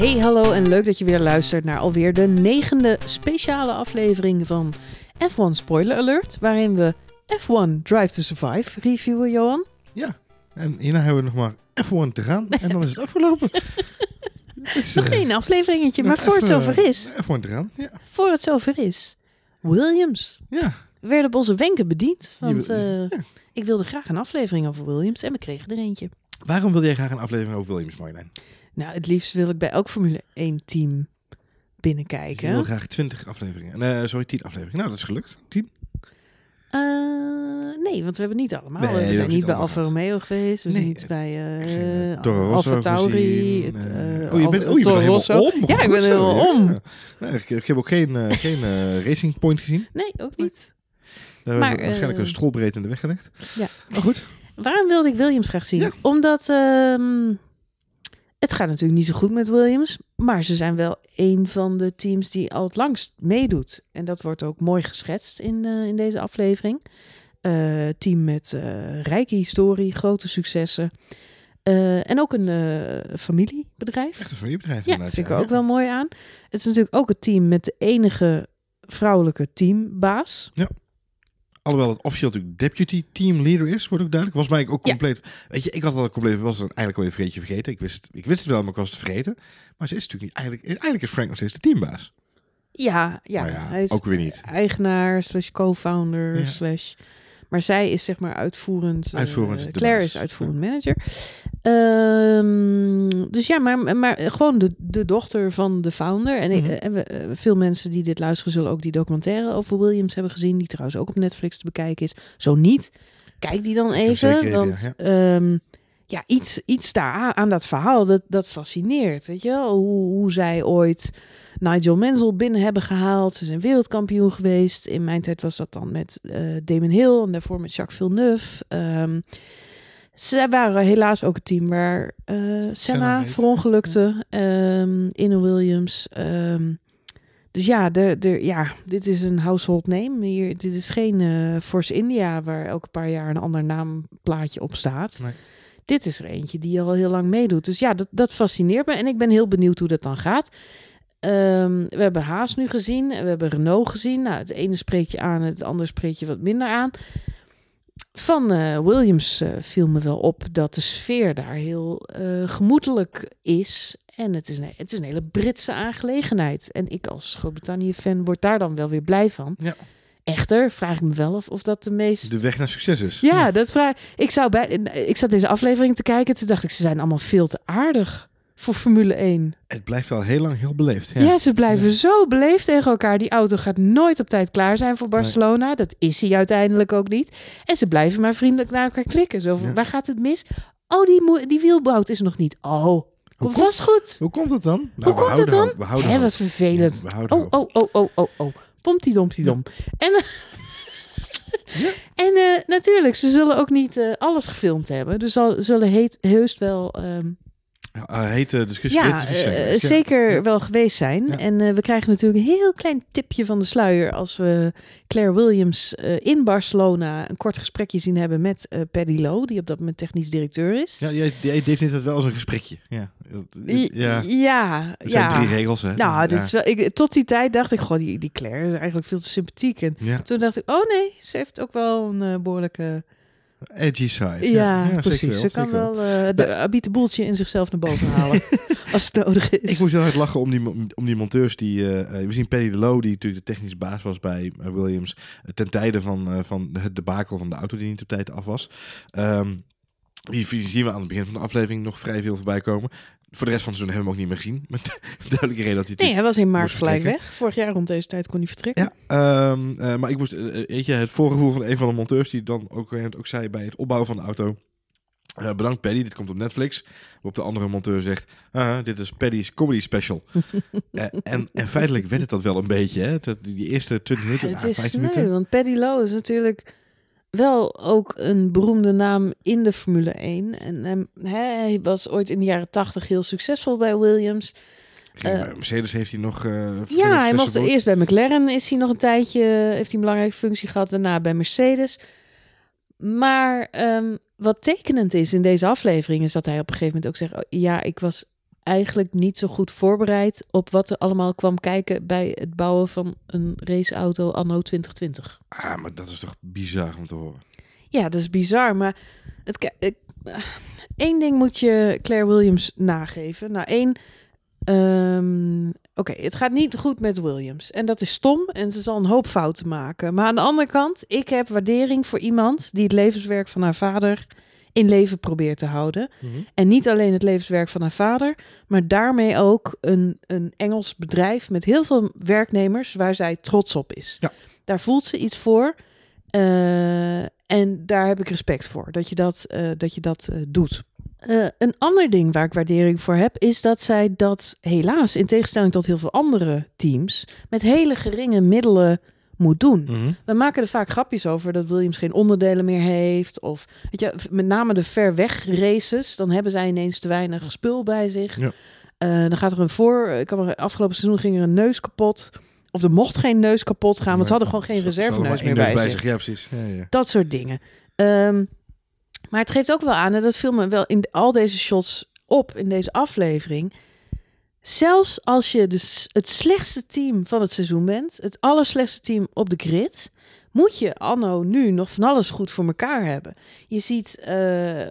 Hey, hallo en leuk dat je weer luistert naar alweer de negende speciale aflevering van F1 Spoiler Alert, waarin we F1 Drive to Survive reviewen, Johan. Ja, en hierna hebben we nog maar F1 te gaan en dan is het afgelopen. Dus, Nog eh, één afleveringetje, maar voor het zover is, eh, F1 te gaan, ja. voor het zover is, Williams. Ja, We werden op onze wenken bediend, want wil- eh, ja. ik wilde graag een aflevering over Williams en we kregen er eentje. waarom wil jij graag een aflevering over Williams, Marjolein? Nou, het liefst wil ik bij elk Formule 1 team Ik binnenkijken. wil graag 20 afleveringen. Eh sorry, 10 afleveringen. Nou, dat is gelukt. 10. Eh, nee, want we hebben niet allemaal. Nee, we zijn niet bij Alfa. Romeo geweest. We zijn niet bij uh, eh, Toro Rosso Alfa Tauri. het, oh, je bent, oh, je bent helemaal om. Ja, ik ben helemaal ja. om. Nee, ik, ik heb ook geen, geen Racing Point gezien. Nee, ook niet. Daar Maar, hebben we waarschijnlijk een strolbreed in de weg gelegd. Ja. Maar goed. Waarom wilde ik Williams graag zien? Ja. Omdat ehm, het gaat natuurlijk niet zo goed met Williams. Maar ze zijn wel een van de teams die al het langst meedoet. En dat wordt ook mooi geschetst in, eh, in deze aflevering. Eh, team met eh, rijke historie, grote successen. En ook een familiebedrijf. Echt een familiebedrijf. Ja, vind ik er ook wel mooi aan. Het is natuurlijk ook het team met de enige vrouwelijke teambaas. Alhoewel het officieel natuurlijk deputy team leader is, wordt ook duidelijk. Was mij ook Ja. compleet. Weet je, ik had het al compleet. Was het eigenlijk al een vergeten vergeten. Ik wist, ik wist het wel, maar ik was het vergeten. Maar ze is natuurlijk niet. Eigenlijk, eigenlijk is Frank nog steeds de teambaas. Ja, ja, hij is ook weer niet. eigenaar slash co-founder Ja. slash... Maar zij is zeg maar uitvoerend. eh, Uitvoerend, Claire is uitvoerend manager. Ehm, dus ja, maar, maar gewoon de, de dochter van de founder. En, Mhm. en we, eh, veel mensen die dit luisteren zullen ook die documentaire over Williams hebben gezien. Die trouwens ook op Netflix te bekijken is. Zo niet, kijk die dan even. want ja, ja, ja iets, iets daar aan, aan dat verhaal, dat, dat fascineert. Weet je wel? Hoe, hoe zij ooit Nigel Mansell binnen hebben gehaald. Ze zijn wereldkampioen geweest. In mijn tijd was dat dan met eh Damon Hill en daarvoor met Jacques Villeneuve. Ehm ze waren helaas ook het team waar eh, Senna verongelukte ehm, in een Williams. Ehm, dus ja, de, de, ja, dit is een household name. Hier, dit is geen eh, Force India waar elke paar jaar een ander naamplaatje op staat. Nee. Dit is er eentje die al heel lang meedoet. Dus ja, dat, dat fascineert me. En ik ben heel benieuwd hoe dat dan gaat. Ehm, we hebben Haas nu gezien. en We hebben Renault gezien. Nou, het ene spreekt je aan, het andere spreekt je wat minder aan. Van eh, Williams eh, viel me wel op dat de sfeer daar heel eh, gemoedelijk is. En het is, een, het is een hele Britse aangelegenheid. En ik als Groot-Brittannië-fan word daar dan wel weer blij van. Ja. Echter vraag ik me wel af of dat de meest... De weg naar succes is. Ja, dat vraag ik. Zou bij, ik zat deze aflevering te kijken. Toen dacht ik, ze zijn allemaal veel te aardig voor Formule 1. Het blijft wel heel lang heel beleefd. Ja, Ja. ze blijven zo beleefd tegen elkaar. Die auto gaat nooit op tijd klaar zijn voor Barcelona. Dat is hij uiteindelijk ook niet. En ze blijven maar vriendelijk naar elkaar klikken. Zo van, Ja. waar gaat het mis? Oh, die, die wielbout is nog niet. Oh, komt- vast goed. Hoe komt het dan? Nou, Hoe we komt houden het dan? We houden hoop. wat vervelend. Ja, we houden Oh, oh, oh, oh, oh, oh. Pompty dompty dom. En, eh, en eh, natuurlijk, ze zullen ook niet eh, alles gefilmd hebben. Dus zal, zullen heet, heus wel ehm, Ja, eh, hete discussie. ja, hete discussie eh, zeker Ja. wel geweest zijn. Ja. En eh, we krijgen natuurlijk een heel klein tipje van de sluier als we Claire Williams eh, in Barcelona een kort gesprekje zien hebben met eh Paddy Lowe, die op dat moment technisch directeur is. Ja, jij, jij definieert het wel als een gesprekje. Ja, ja. ja, Er zijn drie regels, hè? Nou, dit is wel, ik, tot die tijd dacht ik, goh, die, die Claire is eigenlijk veel te sympathiek. En toen dacht ik, oh nee, ze heeft ook wel een eh, behoorlijke... edgy side. Ja, zeker precies. ze kan zeker wel eh de Abite boeltje in zichzelf naar boven halen, als het nodig is. Ik moest heel hard lachen om die, om die monteurs die... eh, eh, we zien Paddy de Lowe, die natuurlijk de technische baas was bij Williams... ten tijde van, eh, van het debakel van de auto die niet op tijd af was. Ehm, die zien we aan het begin van de aflevering nog vrij veel voorbij komen. Voor de rest van het seizoen hebben we hem ook niet meer gezien. Met duidelijke reden dat hij... Nee, hij was in maart gelijk weg. Vorig jaar rond deze tijd kon hij vertrekken. Ja, ehm, eh, maar ik moest, eh, weet je, het voorgevoel van een van de monteurs die dan ook, ook zei bij het opbouwen van de auto. eh, bedankt Paddy, dit komt op Netflix. Waarop de andere monteur zegt, ah, dit is Paddy's comedy special. En, en feitelijk werd het dat wel een beetje, hè? Dat, die eerste 20 minuten, het ah, is 15 sneu, minuten. want Paddy Lowe is natuurlijk wel ook een beroemde naam in de Formule 1. En hè, hij was ooit in de jaren 80 heel succesvol bij Williams. Bij Mercedes heeft hij nog... eh, Ja, hij mocht eerst bij McLaren is hij nog een tijdje, heeft hij een belangrijke functie gehad, daarna bij Mercedes. Maar ehm, wat tekenend is in deze aflevering is dat hij op een gegeven moment ook zegt, oh, ja, ik was eigenlijk niet zo goed voorbereid op wat er allemaal kwam kijken bij het bouwen van een raceauto anno 2020. Ah, maar dat is toch bizar om te horen. Ja, dat is bizar, maar het, ik, eh, één ding moet je Claire Williams nageven. Nou, één, ehm, oké, het gaat niet goed met Williams en dat is stom en ze zal een hoop fouten maken. Maar aan de andere kant, ik heb waardering voor iemand die het levenswerk van haar vader in leven probeert te houden. En niet alleen het levenswerk van haar vader, maar daarmee ook een, een Engels bedrijf met heel veel werknemers waar zij trots op is. Ja. Daar voelt ze iets voor. eh, en daar heb ik respect voor, dat je dat, eh, dat, je dat eh, doet. Een ander ding waar ik waardering voor heb, is dat zij dat helaas, in tegenstelling tot heel veel andere teams, met hele geringe middelen moet doen. Mhm. We maken er vaak grapjes over dat Williams geen onderdelen meer heeft. Of weet je, met name de ver weg races. Dan hebben zij ineens te weinig spul bij zich. Ja. Eh, dan gaat er een voor. Ik kan me, afgelopen seizoen ging er een neus kapot. Of er mocht geen neus kapot gaan, want ze hadden gewoon geen reserveneus meer bij, zich. Ja, precies. Ja, ja. Dat soort dingen. Ehm, maar het geeft ook wel aan, en dat viel me wel in al deze shots op in deze aflevering. Zelfs als je het slechtste team van het seizoen bent, het allerslechtste team op de grid, moet je anno nu nog van alles goed voor elkaar hebben. Je ziet eh,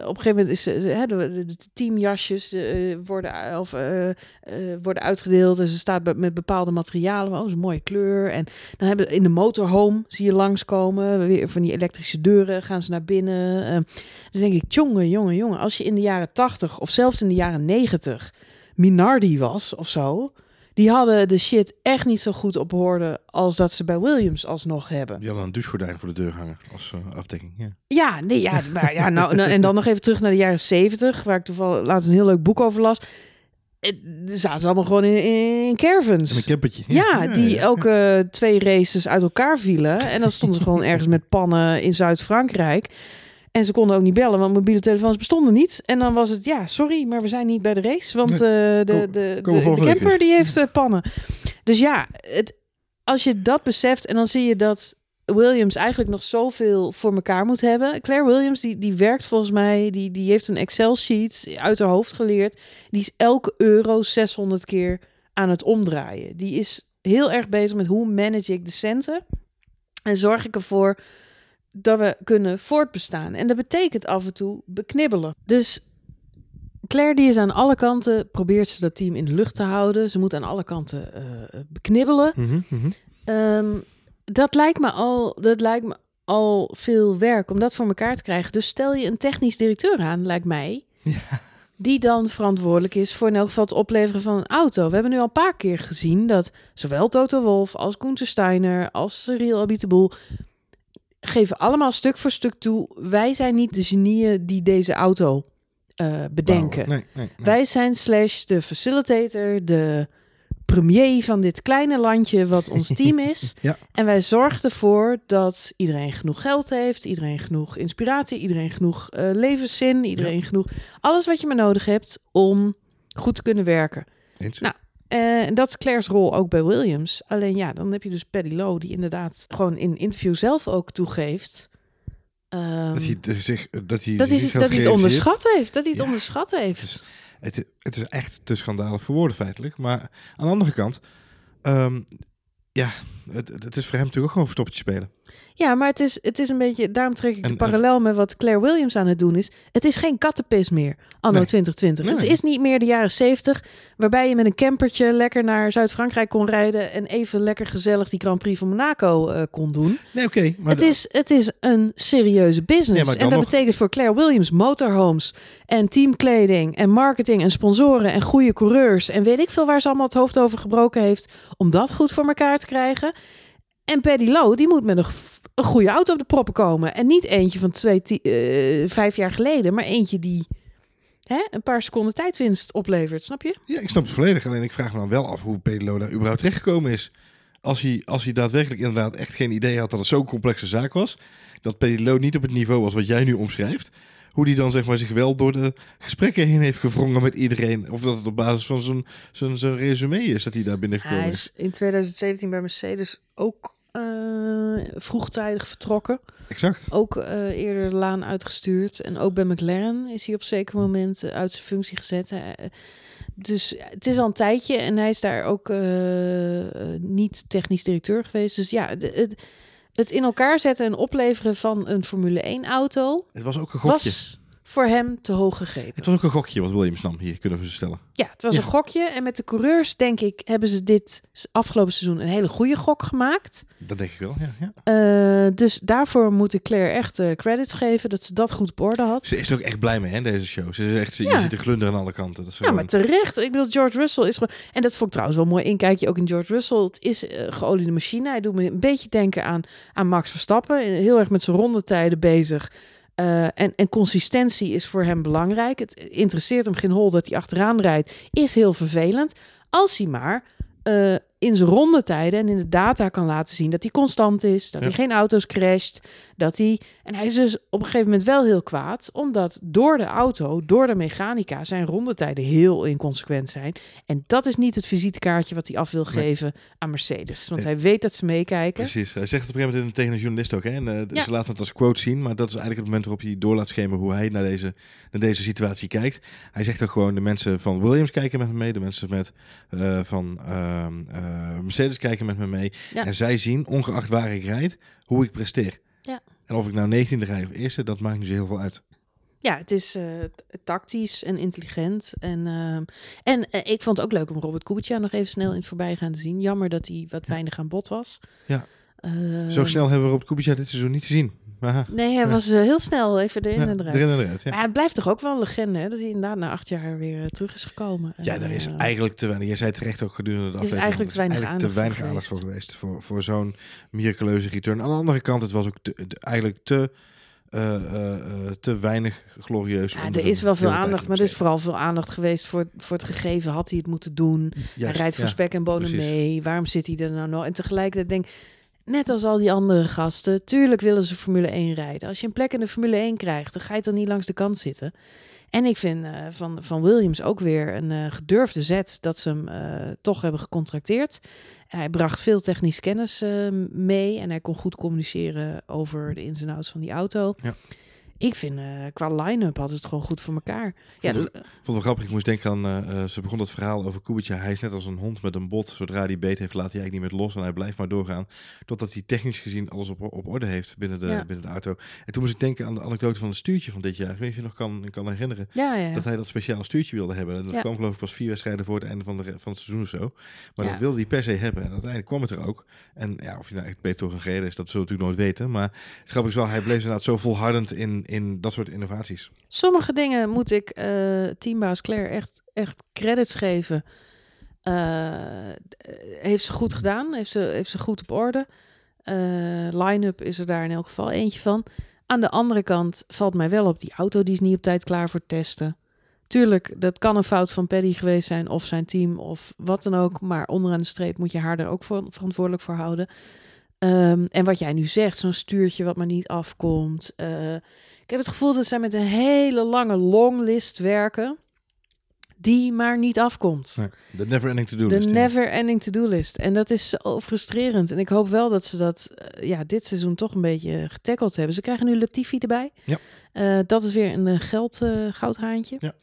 op een gegeven moment is eh, de, teamjasjes eh, worden, of, worden uitgedeeld en ze staat met bepaalde materialen. Oh, een mooie kleur. En dan hebben in de motorhome zie je langskomen, weer van die elektrische deuren gaan ze naar binnen. Dan denk ik, jongen, jongen, jongen, als je in de jaren 80 of zelfs in de jaren 90 Minardi was of zo, die hadden de shit echt niet zo goed op orde als dat ze bij Williams alsnog hebben. Die hadden een douchegordijn voor de deur hangen als eh, afdekking. Ja. Ja, nee, ja, maar ja, nou, nou, en dan nog even terug naar de jaren 70, waar ik toevallig laatst een heel leuk boek over las. Eh, Er zaten ze allemaal gewoon in, in caravans. En een campertje. Ja, die elke twee races uit elkaar vielen. En dan stonden ze gewoon ergens met pannen in Zuid-Frankrijk. En ze konden ook niet bellen, want mobiele telefoons bestonden niet. En dan was het, ja, sorry, maar we zijn niet bij de race. Want eh, de, de, Kom- de, de, camper die heeft eh, pannen. Dus ja, het, als je dat beseft en dan zie je dat Williams eigenlijk nog zoveel voor elkaar moet hebben. Claire Williams, die, die werkt volgens mij, die, die heeft een Excel-sheet uit haar hoofd geleerd. Die is elke euro 600 keer aan het omdraaien. Die is heel erg bezig met hoe manage ik de centen en zorg ik ervoor dat we kunnen voortbestaan. En dat betekent af en toe beknibbelen. Dus Claire die is aan alle kanten, probeert ze dat team in de lucht te houden. Ze moet aan alle kanten eh, beknibbelen. Mhm, mhm. Ehm, dat, lijkt me al, dat lijkt me al veel werk om dat voor elkaar te krijgen. Dus stel je een technisch directeur aan, lijkt mij. Die dan verantwoordelijk is voor in elk geval het opleveren van een auto. We hebben nu al een paar keer gezien dat zowel Toto Wolf als Koenter Steiner als Cyril Abiteboul geven allemaal stuk voor stuk toe. Wij zijn niet de genieën die deze auto eh, bedenken. Bouwen. Nee, nee, nee. Wij zijn slash de facilitator, de premier van dit kleine landje wat ons team is. Ja. En wij zorgen ervoor dat iedereen genoeg geld heeft, iedereen genoeg inspiratie, iedereen genoeg eh, levenszin, iedereen genoeg... Alles wat je maar nodig hebt om goed te kunnen werken. Eens. Nou, Eh, En dat is Claire's rol ook bij Williams. Alleen ja, dan heb je dus Paddy Lowe, die inderdaad gewoon in interview zelf ook toegeeft. ehm, dat hij zich, dat hij, dat hij, dat het onderschat heeft. Dat hij het Ja. onderschat heeft. Het is, het, het is echt te schandalig voor woorden feitelijk. Maar aan de andere kant, ehm, ja, het, het is voor hem natuurlijk ook gewoon verstoppertje spelen. Ja, maar het is, het is een beetje, daarom trek ik En- de parallel met wat Claire Williams aan het doen is. Het is geen kattenpis meer, anno Nee. 2020. Nee. Het is niet meer de jaren 70, waarbij je met een campertje lekker naar Zuid-Frankrijk kon rijden en even lekker gezellig die Grand Prix van Monaco eh, kon doen. Nee, oké. maar het, is, het is een serieuze business. En dat nog- betekent voor Claire Williams motorhomes en teamkleding en marketing en sponsoren en goede coureurs en weet ik veel waar ze allemaal het hoofd over gebroken heeft om dat goed voor elkaar te krijgen. En Paddy Lowe, die moet met een, goede auto op de proppen komen. En niet eentje van twee, eh, vijf jaar geleden, maar eentje die hè, een paar seconden tijdwinst oplevert. Snap je? Ja, ik snap het volledig. Alleen ik vraag me dan wel af hoe Pedro daar überhaupt terechtgekomen is. Als hij, als hij daadwerkelijk inderdaad echt geen idee had dat het zo'n complexe zaak was. Dat Pedro niet op het niveau was wat jij nu omschrijft. Hoe die dan zeg maar zich wel door de gesprekken heen heeft gevrongen met iedereen. Of dat het op basis van zijn, zijn, zijn resume is dat hij daar binnengekomen Hij is. is in 2017 bij Mercedes ook eh, vroegtijdig vertrokken. Exact. Ook eh, eerder de laan uitgestuurd. En ook bij McLaren is hij op zeker moment eh, uit zijn functie gezet. Dus het is al een tijdje en hij is daar ook niet technisch directeur geweest. Dus ja, de- het, het in elkaar zetten en opleveren van een Formule 1 auto Het was ook een gokje. was voor hem te hoog gegrepen. Het was ook een gokje wat Williams nam, hier kunnen we ze stellen. Ja, het was Ja. een gokje. En met de coureurs, denk ik, hebben ze dit afgelopen seizoen een hele goede gok gemaakt. Dat denk ik wel, ja. ja. Eh, dus daarvoor moet ik Claire echt eh, credits geven dat ze dat goed op orde had. Ze is er ook echt blij mee, hè, deze show. Ze is echt, ze, Ja. je ziet de glunder aan alle kanten. Dat is Ja, maar terecht. Ik bedoel, George Russell is gewoon... En dat vond ik trouwens wel mooi inkijkje ook in George Russell. Het is eh geoliede machine. Hij doet me een beetje denken aan, aan Max Verstappen. Heel erg met zijn rondetijden bezig. Eh, en, en consistentie is voor hem belangrijk. Het interesseert hem geen hol dat hij achteraan rijdt. Is heel vervelend. Als hij maar eh, in zijn rondetijden en in de data kan laten zien dat hij constant is. Dat Ja. hij geen auto's crasht. Dat hij... En hij is dus op een gegeven moment wel heel kwaad. Omdat door de auto, door de mechanica, zijn rondetijden heel inconsequent zijn. En dat is niet het visitekaartje wat hij af wil Nee. geven aan Mercedes. Want Nee. hij weet dat ze meekijken. Precies. Hij zegt het op een gegeven moment tegen een journalist ook. Hè? En, eh, Ja. Ze laten het als quote zien, maar dat is eigenlijk het moment waarop hij door laat schemeren hoe hij naar deze, naar deze situatie kijkt. Hij zegt ook gewoon, de mensen van Williams kijken met me mee, de mensen met, eh, van ehm, eh, Mercedes kijken met me mee. Ja. En zij zien, ongeacht waar ik rijd, hoe ik presteer. Ja. En of ik nou 19e rij of eerste, dat maakt niet zo heel veel uit. Ja, het is eh, tactisch en intelligent. En, ehm, en eh, ik vond het ook leuk om Robert Kubica nog even snel in het voorbijgaan te zien. Jammer dat hij wat weinig aan bod was. Ja. Ehm, Zo snel hebben we op Kubica dit seizoen niet te zien. Nee, hij was eh, heel snel even erin Ja, en eruit. erin en eruit. Ja. Maar hij blijft toch ook wel een legende, hè? Dat hij inderdaad na acht jaar weer eh, terug is gekomen. Ja, daar is eh, eigenlijk te weinig. Jij zei terecht ook gedurende de Er is aflevering. eigenlijk te weinig er is aandacht te weinig voor aandacht voor geweest. Voor, voor zo'n miraculeuze return. Aan de andere kant, het was ook te- eigenlijk te, te weinig glorieus. Ja, er is wel veel aandacht, maar er is vooral veel aandacht geweest voor, voor het gegeven. Had hij het moeten doen? hij rijdt voor ja. spek en bonen precies. mee. Waarom zit hij er nou nog? En tegelijkertijd denk ik, net als al die andere gasten, tuurlijk willen ze Formule 1 rijden. Als je een plek in de Formule 1 krijgt, dan ga je toch niet langs de kant zitten. En ik vind eh, van, van Williams ook weer een eh, gedurfde zet dat ze hem eh, toch hebben gecontracteerd. Hij bracht veel technische kennis mee en hij kon goed communiceren over de ins en outs van die auto. Ja. Ik vind eh, qua line-up had het gewoon goed voor elkaar. Ja, Vond Ik vond het wel grappig. Ik moest denken aan, eh, eh, ze begon het verhaal over Kubica. Hij is net als een hond met een bot. Zodra hij beet heeft, laat hij eigenlijk niet meer los. En hij blijft maar doorgaan. Totdat hij technisch gezien alles op, op orde heeft binnen de, Ja. binnen de auto. En toen moest ik denken aan de anekdote van het stuurtje van dit jaar. Ik weet niet of je nog kan, kan herinneren. ja. Dat hij dat speciale stuurtje wilde hebben. En dat kwam geloof ik pas vier wedstrijden voor het einde van, de, van het seizoen of zo. Maar dat wilde hij per se hebben. En uiteindelijk kwam het er ook. En ja, of hij nou echt beter door gereden is, dat zullen we natuurlijk nooit weten. Maar het grappige is wel, hij bleef inderdaad zo volhardend in, in dat soort innovaties. Sommige dingen moet ik eh teambaas Claire echt, echt credits geven. Eh, heeft ze goed gedaan, heeft ze, heeft ze goed op orde. Eh, Line-up is er daar in elk geval eentje van. Aan de andere kant valt mij wel op, die auto die is niet op tijd klaar voor testen. Tuurlijk, dat kan een fout van Paddy geweest zijn of zijn team of wat dan ook. Maar onderaan de streep moet je haar er ook voor, verantwoordelijk voor houden. Ehm, en wat jij nu zegt, zo'n stuurtje wat maar niet afkomt. eh, ik heb het gevoel dat zij met een hele lange longlist werken. Die maar niet afkomt. Nee, de never ending to do De list. ja. never ending to-do list. En dat is zo frustrerend. En ik hoop wel dat ze dat eh, ja, dit seizoen toch een beetje getackeld hebben. Ze krijgen nu Latifi erbij. Ja. Eh, dat is weer een geld goudhaantje. Ja.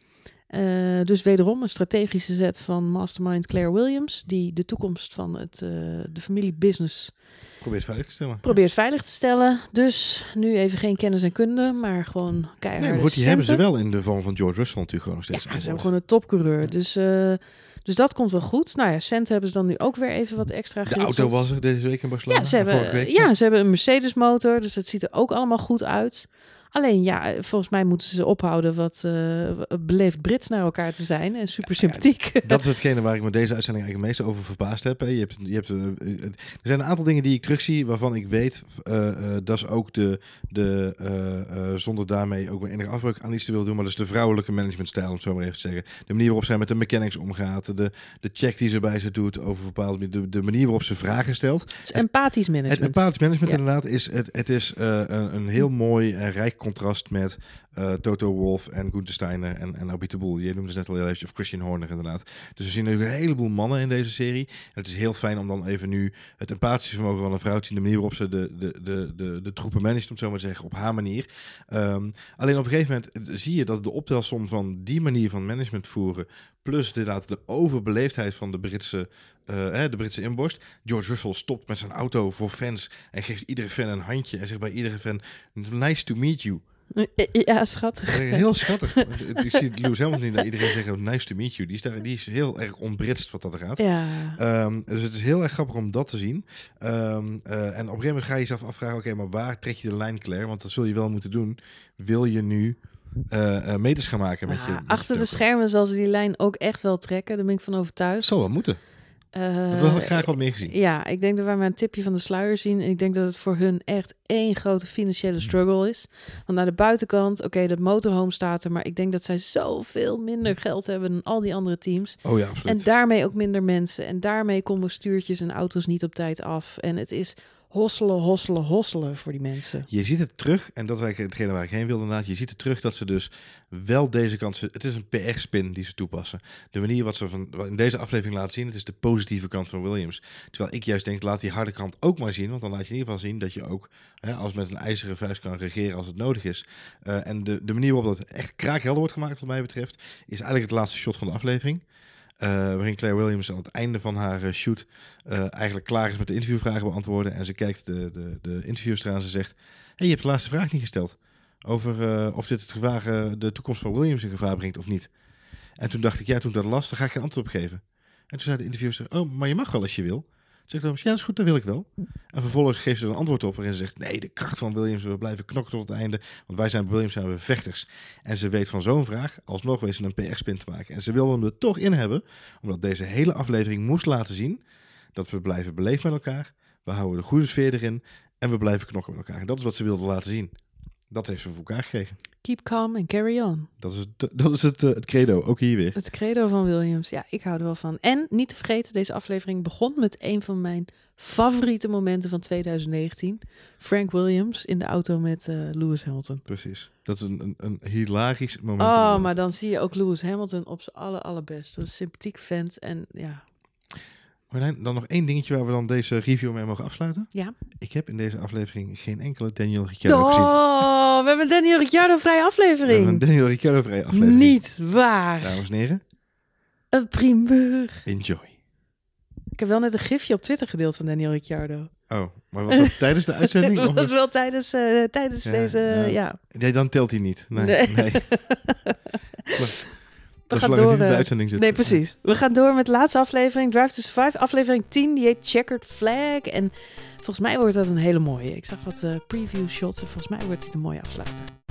Eh, dus wederom een strategische zet van mastermind Claire Williams. Die de toekomst van het, eh, de familiebusiness Probeer het veilig te stellen. probeert veilig te stellen. Dus nu even geen kennis en kunde, maar gewoon keihard. Nee, maar goed, die hebben ze wel in de vorm van George Russell natuurlijk gewoon nog steeds. Ja, ze hebben gewoon een topcoureur. Dus, eh, dus dat komt wel goed. Nou ja, cent hebben ze dan nu ook weer even wat extra De auto was er deze week in Barcelona. Ja, ze hebben, week. ja, ze hebben een Mercedes motor, dus het ziet er ook allemaal goed uit. Alleen ja, volgens mij moeten ze ophouden wat eh, beleefd Brits naar elkaar te zijn en super sympathiek. Dat is hetgene waar ik me deze uitzending eigenlijk het meeste over verbaasd heb. hè. Je hebt, je hebt, eh, eh, er zijn een aantal dingen die ik terugzie waarvan ik weet, eh, eh, dat is ook de, de eh, eh, zonder daarmee ook maar enige afbreuk aan iets te willen doen, maar dat is de vrouwelijke managementstijl, om het zo maar even te zeggen. De manier waarop zij met de mechanics omgaat, de, de check die ze bij ze doet over bepaalde de, de manier waarop ze vragen stelt. Het is empathisch Het management. empathisch management Ja. inderdaad is, het, het is eh, een, een heel mooi en rijk contrast met eh, Toto Wolff en Gunther Steiner en, en Abit de Boel. Je noemde ze net al heel eventjes, of Christian Horner inderdaad. Dus we zien een heleboel mannen in deze serie. En het is heel fijn om dan even nu het empathische vermogen van een vrouw te zien. De manier waarop ze de, de, de, de, de troepen managt, om het zo maar te zeggen, op haar manier. Ehm, alleen op een gegeven moment zie je dat de optelsom van die manier van management voeren, plus inderdaad de overbeleefdheid van de Britse uh, de Britse inborst. George Russell stopt met zijn auto voor fans en geeft iedere fan een handje en zegt bij iedere fan: Nice to meet you. Ja, schattig. Heel schattig. ik zie Lewis Hamilton niet naar iedereen zeggen nice to meet you. Die is, daar, die is heel erg onbritst wat dat gaat. Ja. Um, dus het is heel erg grappig om dat te zien. Um, uh, en op een gegeven moment ga je jezelf afvragen, oké, okay, maar waar trek je de lijn, Claire? Want dat zul je wel moeten doen. Wil je nu uh, uh, meters gaan maken met ja, je... Met achter je de schermen zal ze die lijn ook echt wel trekken. Daar ben ik van overtuigd. Zal wel moeten. Uh, dat wil ik graag wat meer gezien. Ja, ik denk dat wij maar een tipje van de sluier zien. En ik denk dat het voor hun echt één grote financiële struggle is. Want naar de buitenkant, oké, okay, dat motorhome staat er. Maar ik denk dat zij zoveel minder geld hebben dan al die andere teams. Oh ja, absoluut. En daarmee ook minder mensen. En daarmee komen stuurtjes en auto's niet op tijd af. En het is hosselen, hosselen, hosselen voor die mensen. Je ziet het terug, en dat is eigenlijk hetgene waar ik heen wilde inderdaad. Je ziet het terug dat ze dus wel deze kant... Het is een PR-spin die ze toepassen. De manier wat ze van, in deze aflevering laten zien, het is de positieve kant van Williams. Terwijl ik juist denk, laat die harde kant ook maar zien. Want dan laat je in ieder geval zien dat je ook hè, als met een ijzeren vuist kan regeren als het nodig is. Uh, en de, de manier waarop dat echt kraakhelder wordt gemaakt wat mij betreft, is eigenlijk het laatste shot van de aflevering. Uh, waarin Claire Williams aan het einde van haar uh, shoot uh, eigenlijk klaar is met de interviewvragen beantwoorden. En ze kijkt de, de, de interviewster aan en ze zegt... hey, je hebt de laatste vraag niet gesteld. Over of dit het gevaar, de toekomst van Williams in gevaar brengt of niet. En toen dacht ik, ja, toen dat las, daar ga ik geen antwoord op geven. En toen zei de interviewster, oh, maar je mag wel als je wil. Zeg dan, ja, is goed, dat wil ik wel. En vervolgens geeft ze er een antwoord op waarin ze zegt, nee, de kracht van Williams, we blijven knokken tot het einde. Want wij zijn Williams, zijn we vechters. En ze weet van zo'n vraag, alsnog weet ze een PR-spin te maken. En ze wilde hem er toch in hebben, omdat deze hele aflevering moest laten zien dat we blijven beleefd met elkaar. We houden de goede sfeer erin en we blijven knokken met elkaar. En dat is wat ze wilde laten zien. Dat heeft ze voor elkaar gekregen. Keep calm and carry on. Dat is, het, dat is het, uh, het credo, ook hier weer. Het credo van Williams. Ja, ik hou er wel van. En niet te vergeten, deze aflevering begon met een van mijn favoriete momenten van 2019. Frank Williams in de auto met uh, Lewis Hamilton. Precies. Dat is een, een, een hilarisch moment. Oh, maar dan zie je ook Lewis Hamilton op zijn aller, allerbest. Dat is een sympathiek vent en ja... Marlijn, dan nog één dingetje waar we dan deze review mee mogen afsluiten. Ja. Ik heb in deze aflevering geen enkele Daniel Ricciardo oh, gezien. Oh, we hebben een Daniel Ricciardo vrije aflevering. We hebben een Daniel Ricciardo vrije aflevering. Niet waar. Dames en heren. Een primeur. Enjoy. Ik heb wel net een gifje op Twitter gedeeld van Daniel Ricciardo. Oh, maar was dat tijdens de uitzending? dat was wel tijdens, uh, tijdens Ja, deze, ja. ja. Nee, dan telt hij niet. Nee. Nee. nee. We gaan door. het niet in de eh, uitzending zit. Nee, precies. We gaan door met de laatste aflevering, Drive to Survive. Aflevering 10, die heet Checkered Flag. En volgens mij wordt dat een hele mooie. Ik zag wat eh, preview shots en volgens mij wordt dit een mooie afsluiter.